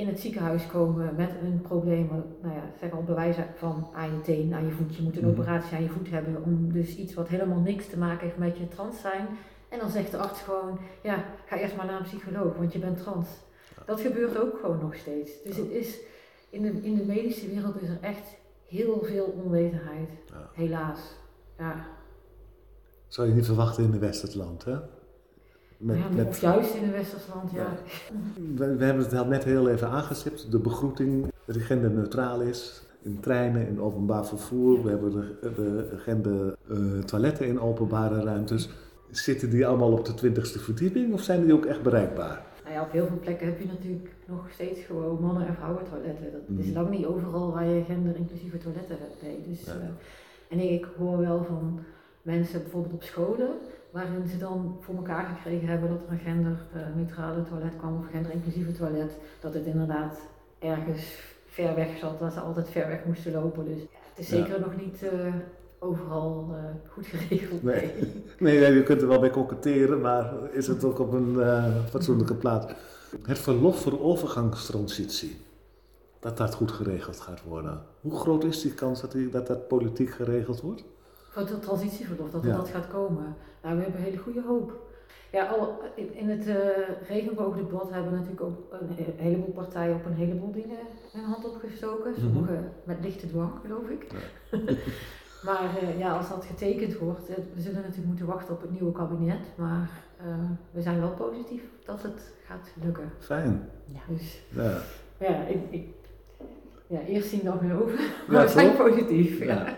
in het ziekenhuis komen met een probleem, nou ja, zeg al bewijzen van aan je teen, aan je voet. Je moet een Mhm. operatie aan je voet hebben om dus iets wat helemaal niks te maken heeft met je trans zijn. En dan zegt de arts gewoon, ja, ga eerst maar naar een psycholoog, want je bent trans. Dat gebeurt ook gewoon nog steeds. Dus het is, in de, in de medische wereld is er echt heel veel onwetendheid. Helaas. Ja. zou je niet verwachten in een westers land, hè? Met, ja, met- Of juist in een westers land, ja. [laughs] We, we hebben het net heel even aangestipt. De begroeting die genderneutraal is. In treinen, in openbaar vervoer. We hebben de, de gender eh, toiletten in openbare ruimtes. Zitten die allemaal op de twintigste verdieping of zijn die ook echt bereikbaar? Nou ja, op heel veel plekken heb je natuurlijk nog steeds gewoon mannen- en vrouwen toiletten. Dat is Mhm. lang niet overal waar je gender-inclusieve toiletten hebt. Nee. Dus, Ja. eh, en ik hoor wel van mensen bijvoorbeeld op scholen waarin ze dan voor elkaar gekregen hebben dat er een genderneutrale toilet kwam of genderinclusieve toilet. Dat het inderdaad ergens ver weg zat, dat ze altijd ver weg moesten lopen. Dus ja, het is Ja. zeker nog niet eh, overal eh, goed geregeld. Nee. Nee, [laughs] nee, je kunt er wel bij koketteren, maar is het ook op een eh, fatsoenlijke plaats? Het verlof voor overgangstransitie, dat dat goed geregeld gaat worden. Hoe groot is die kans dat die, dat, dat politiek geregeld wordt? Voor het transitieverlof, dat Ja. dat gaat komen. Nou, we hebben hele goede hoop. Ja, al, in, in het eh regenboogdebat hebben natuurlijk ook een he- heleboel partijen op een heleboel dingen hun hand opgestoken. Mhm. Sommige met lichte dwang, geloof ik. [laughs] maar eh, ja, als dat getekend wordt, eh, we zullen natuurlijk moeten wachten op het nieuwe kabinet. Maar eh, we zijn wel positief dat het gaat lukken. Fijn. Dus Ja. ja, ik, ik, ja eerst zien dan geloven. Ja, Maar [laughs] we zijn positief. Ja.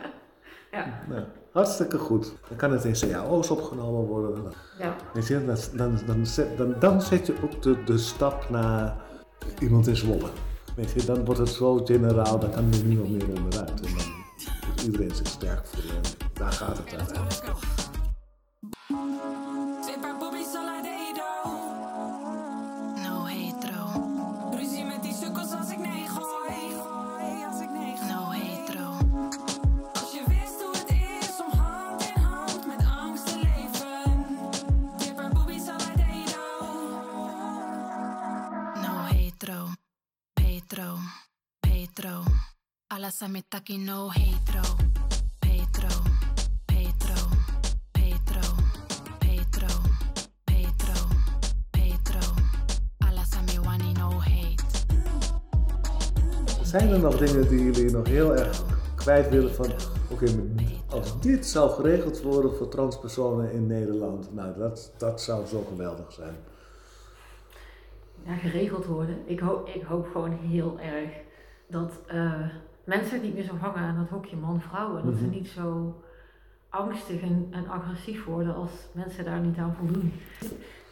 Ja. [laughs] Hartstikke goed. Dan kan het in cao's opgenomen worden. Ja. Weet je, dan, dan, dan, zet, dan, dan zet je ook de, de stap naar iemand in Zwolle. Weet je, dan wordt het zo generaal, dan kan er niemand meer onderuit. En dan moet iedereen zich sterk voelen. En daar gaat het uiteindelijk. Alasamitaki no. Petro. Petro. Petro. Petro. Petro. Petro. No hate. Zijn er nog dingen die jullie nog heel erg kwijt willen van... Oké, als dit zou geregeld worden voor transpersonen in Nederland... Nou, dat, dat zou zo geweldig zijn. ja, geregeld worden. Ik, hoop ik hoop gewoon heel erg dat eh, mensen niet meer zo hangen aan dat hokje man-vrouw. En dat ze Mhm. niet zo angstig en, en agressief worden als mensen daar niet aan voldoen.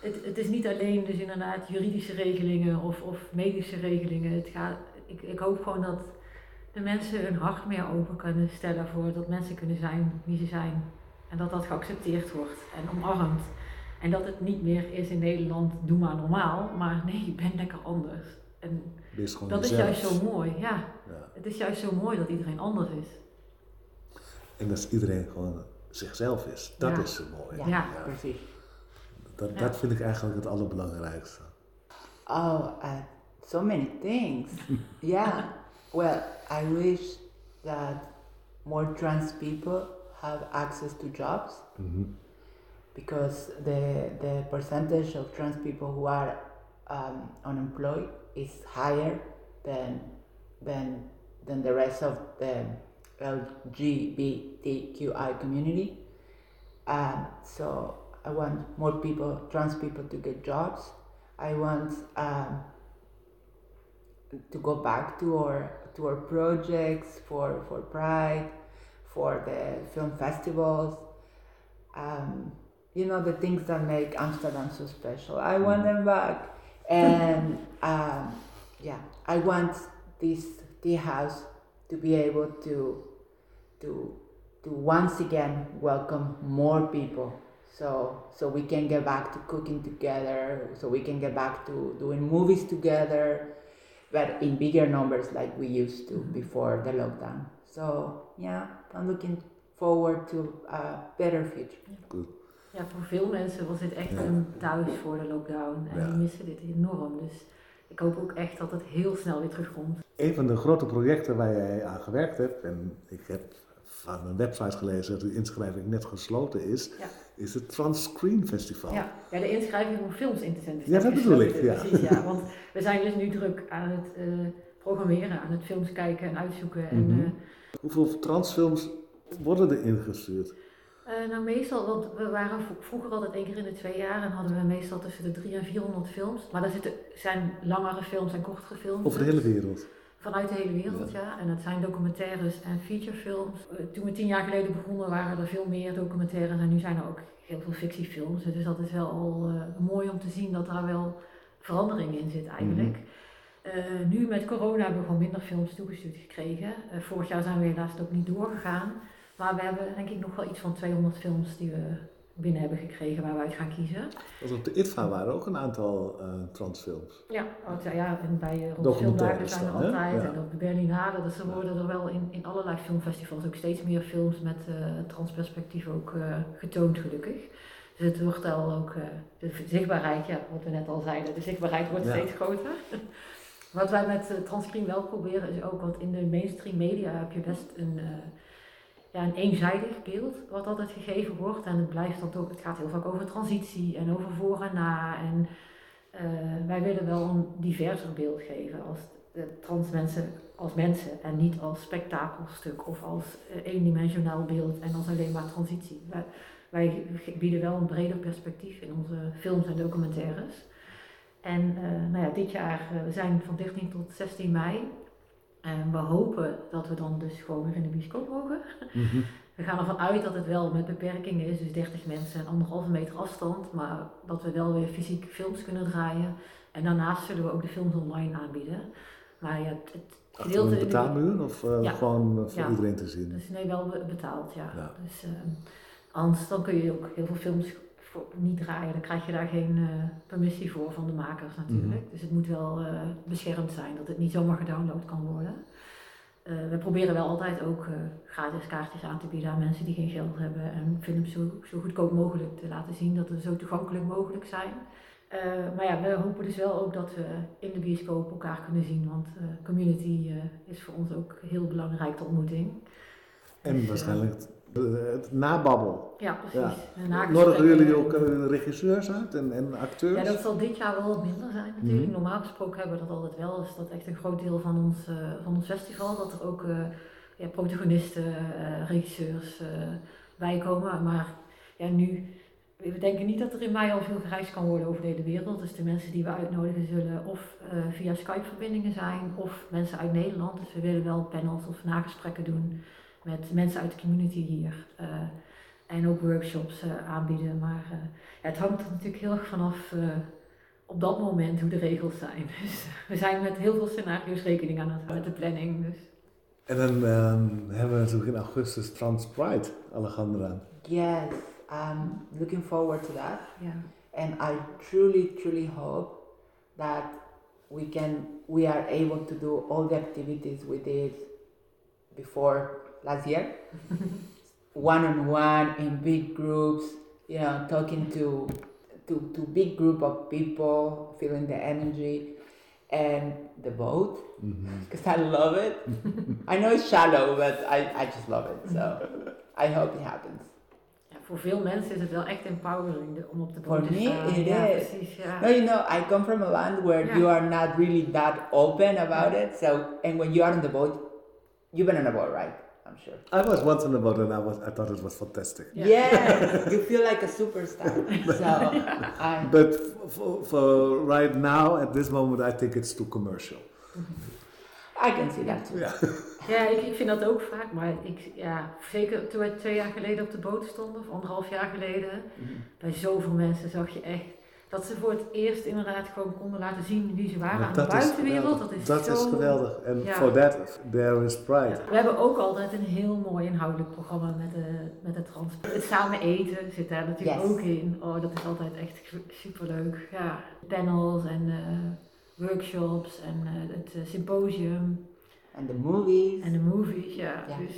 Het, het is niet alleen dus inderdaad juridische regelingen of, of medische regelingen. Het gaat, ik, ik hoop gewoon dat de mensen hun hart meer open kunnen stellen voor dat mensen kunnen zijn wie ze zijn. En dat dat geaccepteerd wordt en omarmd. En dat het niet meer is in Nederland, doe maar normaal, maar nee, je bent lekker anders. En Wees gewoon dat is juist zo mooi, ja. Ja. Het is juist zo mooi dat iedereen anders is. En dat iedereen gewoon zichzelf is. Dat Ja. is zo mooi. Ja, Ja. precies. Dat, Ja. dat vind ik eigenlijk het allerbelangrijkste. Oh, uh, so many things. [laughs] yeah. Well, I wish that more trans people have access to jobs Mhm. because the the percentage of trans people who are um, unemployed is higher than than than the rest of the LGBTQI community. Um, so I want more people, trans people, to get jobs. I want um, to go back to our to our projects for for Pride, for the film festivals. Um, you know the things that make Amsterdam so special. I want them back, and um, yeah, I want this tea house to be able to to to once again welcome more people. So so we can get back to cooking together so we can get back to doing movies together but in bigger numbers like we used to before the lockdown. So yeah i'm looking forward to a better future Ja, voor veel mensen was dit echt een thuis voor de lockdown. En die missen dit enorm. Dus ik hoop ook echt dat het heel snel weer terugkomt. Een van de grote projecten waar jij aan gewerkt hebt, en ik heb van een website gelezen dat de inschrijving net gesloten is, Ja. is het Trans Screen Festival. Ja, ja, de inschrijving om films in te zenden. Ja, dat bedoel ik, ja. Precies, ja. Want we zijn dus nu druk aan het eh, programmeren, aan het films kijken en uitzoeken. En, Mhm. eh, Hoeveel transfilms worden er ingestuurd? Eh, nou, meestal, want we waren vroeger altijd één keer in de twee jaar en hadden we meestal tussen de 300 en 400 films. Maar daar zitten, zijn langere films en kortere films. Over de hele wereld. Vanuit de hele wereld, ja. En het zijn documentaires en featurefilms. Eh, Toen we tien jaar geleden begonnen waren er veel meer documentaires en nu zijn er ook heel veel fictiefilms. Dus dat is wel al eh, mooi om te zien dat daar wel verandering in zit eigenlijk. Eh, nu met corona hebben we gewoon minder films toegestuurd gekregen. Vorig jaar zijn we helaas ook niet doorgegaan. Maar we hebben denk ik nog wel iets van 200 films die we binnen hebben gekregen waar we uit gaan kiezen. Want op de ITVA waren ook een aantal eh, transfilms. Ja, want, ja, en bij uh, filmdagen zijn er altijd. Ja. En op de Berlinade, dus er worden er wel in, in allerlei filmfestivals ook steeds meer films met eh, transperspectief ook getoond gelukkig. Dus het wordt al ook, de zichtbaarheid, ja, wat we net al zeiden, de zichtbaarheid wordt Ja. steeds groter. [laughs] wat wij met uh, Transcreen wel proberen is ook, want in de mainstream media heb je best een, ja, een eenzijdig beeld wat altijd gegeven wordt. En het blijft dan ook, het gaat heel vaak over transitie en over voor en na. En eh, wij willen wel een diverser beeld geven als trans mensen als mensen en niet als spektakelstuk of als eh, eendimensionaal beeld en als alleen maar transitie. Wij, wij bieden wel een breder perspectief in onze films en documentaires. En eh, nou ja, dit jaar, we zijn van 13 tot 16 mei. En we hopen dat we dan dus gewoon weer in de bioscoop mogen. We gaan ervan uit dat het wel met beperkingen is, dus 30 mensen en anderhalve meter afstand, maar dat we wel weer fysiek films kunnen draaien. En daarnaast zullen we ook de films online aanbieden. Maar ja, het, het Achter een gedeelte... betaalmuur of eh, Ja. gewoon eh, voor Ja. iedereen te zien? Dus nee, wel be- betaald, ja. Ja. Dus eh, anders dan kun je ook heel veel films voor, niet draaien. Dan krijg je daar geen eh, permissie voor van de makers natuurlijk. Mhm. Dus het moet wel eh, beschermd zijn, dat het niet zomaar gedownload kan worden. Eh, we proberen wel altijd ook gratis kaartjes aan te bieden aan mensen die geen geld hebben. En films zo, zo goedkoop mogelijk te laten zien, dat ze zo toegankelijk mogelijk zijn. Maar ja, we hopen dus wel ook dat we in de bioscoop elkaar kunnen zien. Want community is voor ons ook heel belangrijk, de ontmoeting. En Dus, waarschijnlijk het, nababbel. Ja, precies. Ja. Nodigen jullie ook eh, regisseurs uit en, en acteurs? Ja, dat zal dit jaar wel wat minder zijn natuurlijk. Mhm. Normaal gesproken hebben we dat altijd wel. Is dat echt een groot deel van ons, eh, van ons festival. Dat er ook eh, ja, protagonisten, regisseurs bij komen. Maar ja, nu, we denken niet dat er in mei al veel gereisd kan worden over de hele wereld. Dus de mensen die we uitnodigen zullen of via Skype-verbindingen zijn of mensen uit Nederland. Dus we willen wel panels of nagesprekken doen met mensen uit de community hier. eh, en ook workshops eh, aanbieden. Maar eh, ja, het hangt er natuurlijk heel erg vanaf eh, op dat moment hoe de regels zijn. [laughs] Dus we zijn met heel veel scenario's rekening aan het houden met de planning. Dus. En dan ehm, hebben we natuurlijk in augustus Trans Pride, Alejandra. Yes, I'm looking forward to that. Ja. and I truly, truly hope that we can, we are able to do all the activities we did before last year, one on one in big groups, you know, talking to to to big group of people, feeling the energy, and the boat mm-hmm. because I love it. I know it's shallow, but I, I just love it. So I hope it happens. Ja, voor veel mensen is het wel echt empowering om op de For boot te me, staan. it ja, is. precies. Ja. No, you know, I come from a land where Yeah. you are not really that open about it. So, and when you are on the boat, you've been on a boat, right? I'm sure. I was once on the boat and I, was, I thought it was fantastic. Yeah. You feel like a superstar. [laughs] So, I, But for, for right now, at this moment, I think it's too commercial. [laughs] I can see that too. Ja. Ja, [laughs] ik, ik vind dat ook vaak, maar ik, ja, zeker toen wij twee jaar geleden op de boot stonden, of anderhalf jaar geleden, bij zoveel mensen zag je echt dat ze voor het eerst inderdaad gewoon konden laten zien wie ze waren aan de buitenwereld. Dat is, dat zo... is geweldig. En Ja. for that, there is pride. Ja, We hebben ook altijd een heel mooi inhoudelijk programma met de, met de trans. Het samen eten zit daar natuurlijk Yes. ook in. Oh, dat is altijd echt superleuk. Ja, panels en eh, workshops en eh, het eh, symposium And the movies. en de movies. Ja, Ja. dus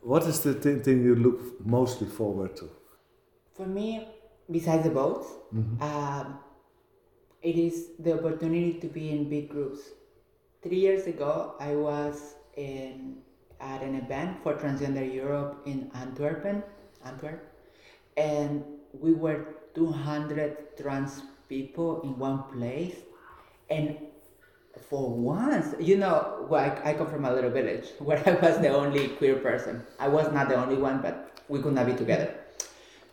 What is the thi- thing you look mostly forward to? For me, besides the boats, Mhm. um, it is the opportunity to be in big groups. Three years ago, I was in at an event for Transgender Europe in Antwerpen, Antwerp, and we were 200 trans people in one place, and for once, you know, well, I, I come from a little village [laughs] where I was the only queer person. I was not the only one, but we could not be together.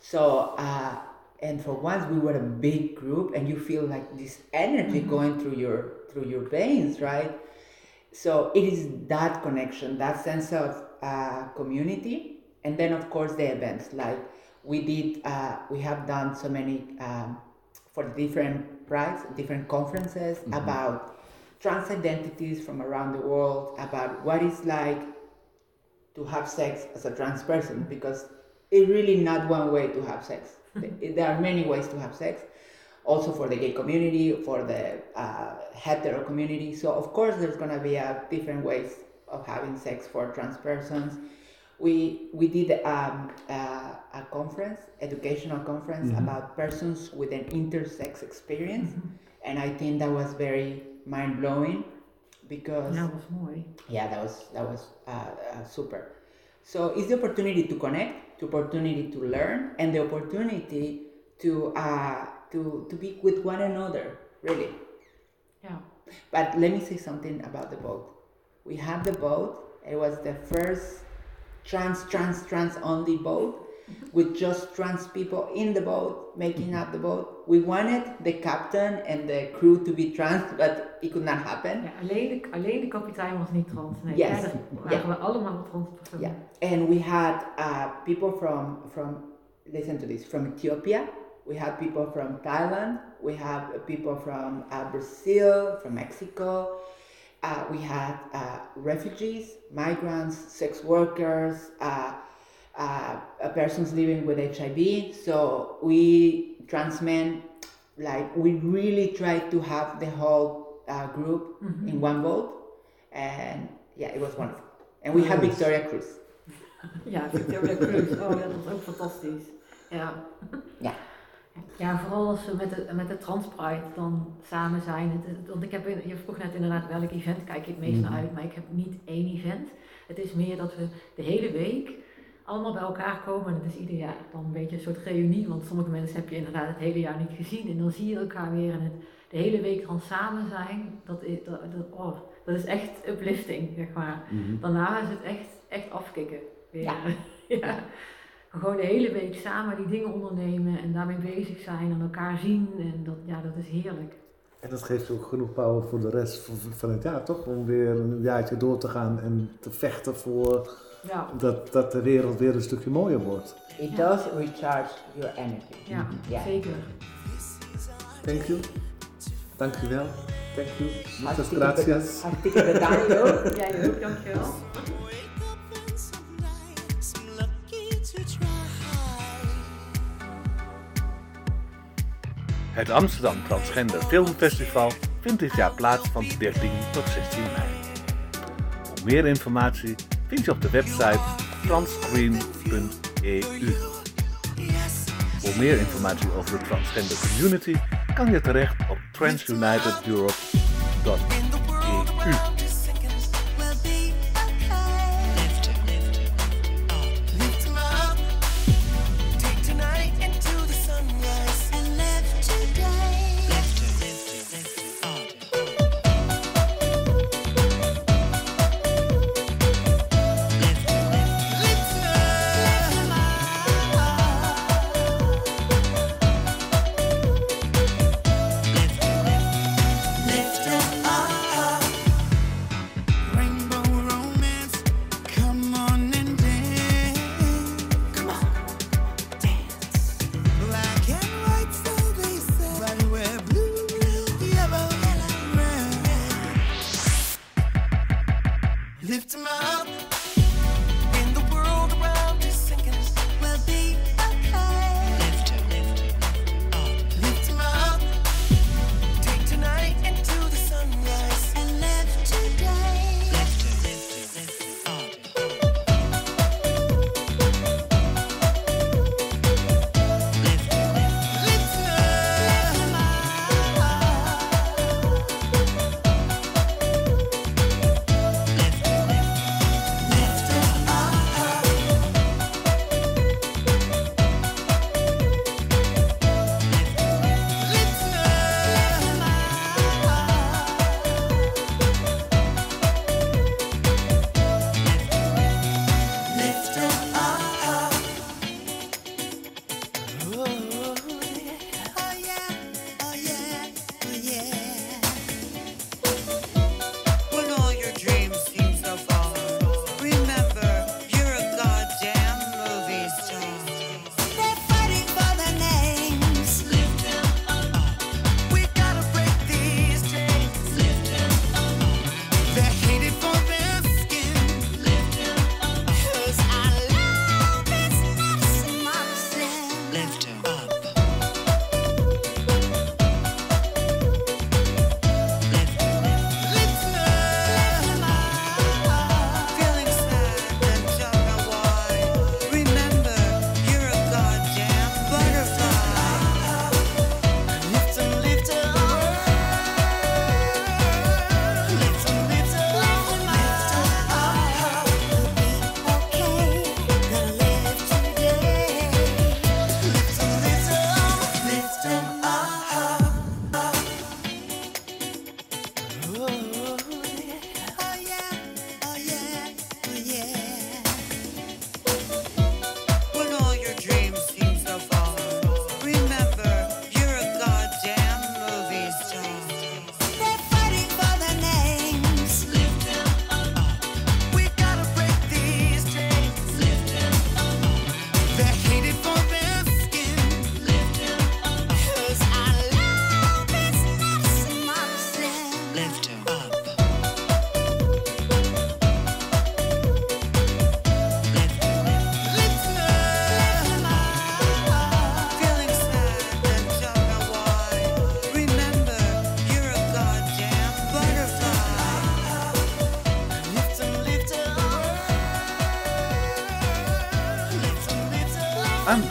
So, uh, and for once we were a big group, and you feel like this energy going through your through your veins, right? So it is that connection, that sense of uh, community, and then of course the events. Like we did, uh, we have done so many um, for different prides, different conferences about trans identities from around the world, about what it's like to have sex as a trans person, because it's really not one way to have sex. There are many ways to have sex, also for the gay community, for the uh, hetero community. So of course, there's gonna be a different ways of having sex for trans persons. We we did um, uh, a conference, educational conference about persons with an intersex experience, and I think that was very mind blowing because dat was mooi. yeah that was that was uh, uh, super so it's the opportunity to connect the opportunity to learn and the opportunity to uh, to to be with one another really. Yeah. but let me say something about the boat. We had the boat. It was the first trans trans trans only boat with just trans people in the boat making up the boat we wanted the captain and the crew to be trans but it could not happen Ja, alleen, de, alleen de kapitein was niet trans. Nee, Yes. verder waren we allemaal trans personen. Yeah, and we had uh, people from from listen to this from Ethiopia. We had people from Thailand. We have people from uh, Brazil, from Mexico. Uh, we had uh, refugees, migrants, sex workers, uh, persons living with HIV. So we trans men, like we really try to have the whole uh, group in one boat, and yeah, it was wonderful. And we had Victoria Cruz. [laughs] Ja, Victoria Cruz. Oh, dat was ook fantastisch. Ja. [laughs] Ja. Ja, vooral als we met de, met de Transpride dan samen zijn. Het, want ik heb, je vroeg net inderdaad welk event kijk je het meest naar uit, maar ik heb niet één event. Het is meer dat we de hele week allemaal bij elkaar komen. En het is ieder jaar dan een beetje een soort reunie, want sommige mensen heb je inderdaad het hele jaar niet gezien. En dan zie je elkaar weer en het, de hele week dan samen zijn, dat is, dat, dat, oh, dat is echt uplifting, zeg maar. Daarna is het echt, echt afkicken. Weer. Ja. [laughs] ja. Gewoon de hele week samen die dingen ondernemen en daarmee bezig zijn en elkaar zien. En dat, ja, dat is heerlijk. En dat geeft ook genoeg power voor de rest van- van het jaar, toch? Om weer een jaartje door te gaan en te vechten voor Ja, dat, dat de wereld weer een stukje mooier wordt. It does recharge your energy. ja, Ja. zeker. Thank you. Dank je wel. Thank you. Muchas gracias. Hartstikke bedankt ook. [laughs] Jij ook, dankjewel. Het Amsterdam Transgender Filmfestival vindt dit jaar plaats van 13 tot 16 mei. Voor meer informatie vind je op de website transscreen.eu. Voor meer informatie over de transgender community kan je terecht op transunitedeurope.eu.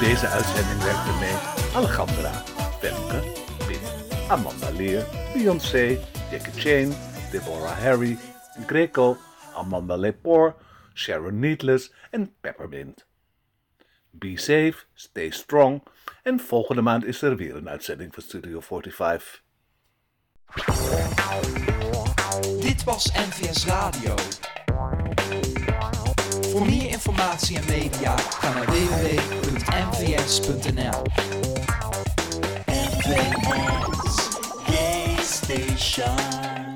deze uitzending werkten mee Alejandra, Femke, Pim, Amanda Leer, Beyoncé, Jackie Chan, Deborah Harry, Greco, Amanda Lepore, Sharon Needless en Peppermint. Be safe, stay strong en volgende maand is er weer een uitzending van Studio 45. Dit was NVS Radio. Voor meer informatie en media ga naar Station.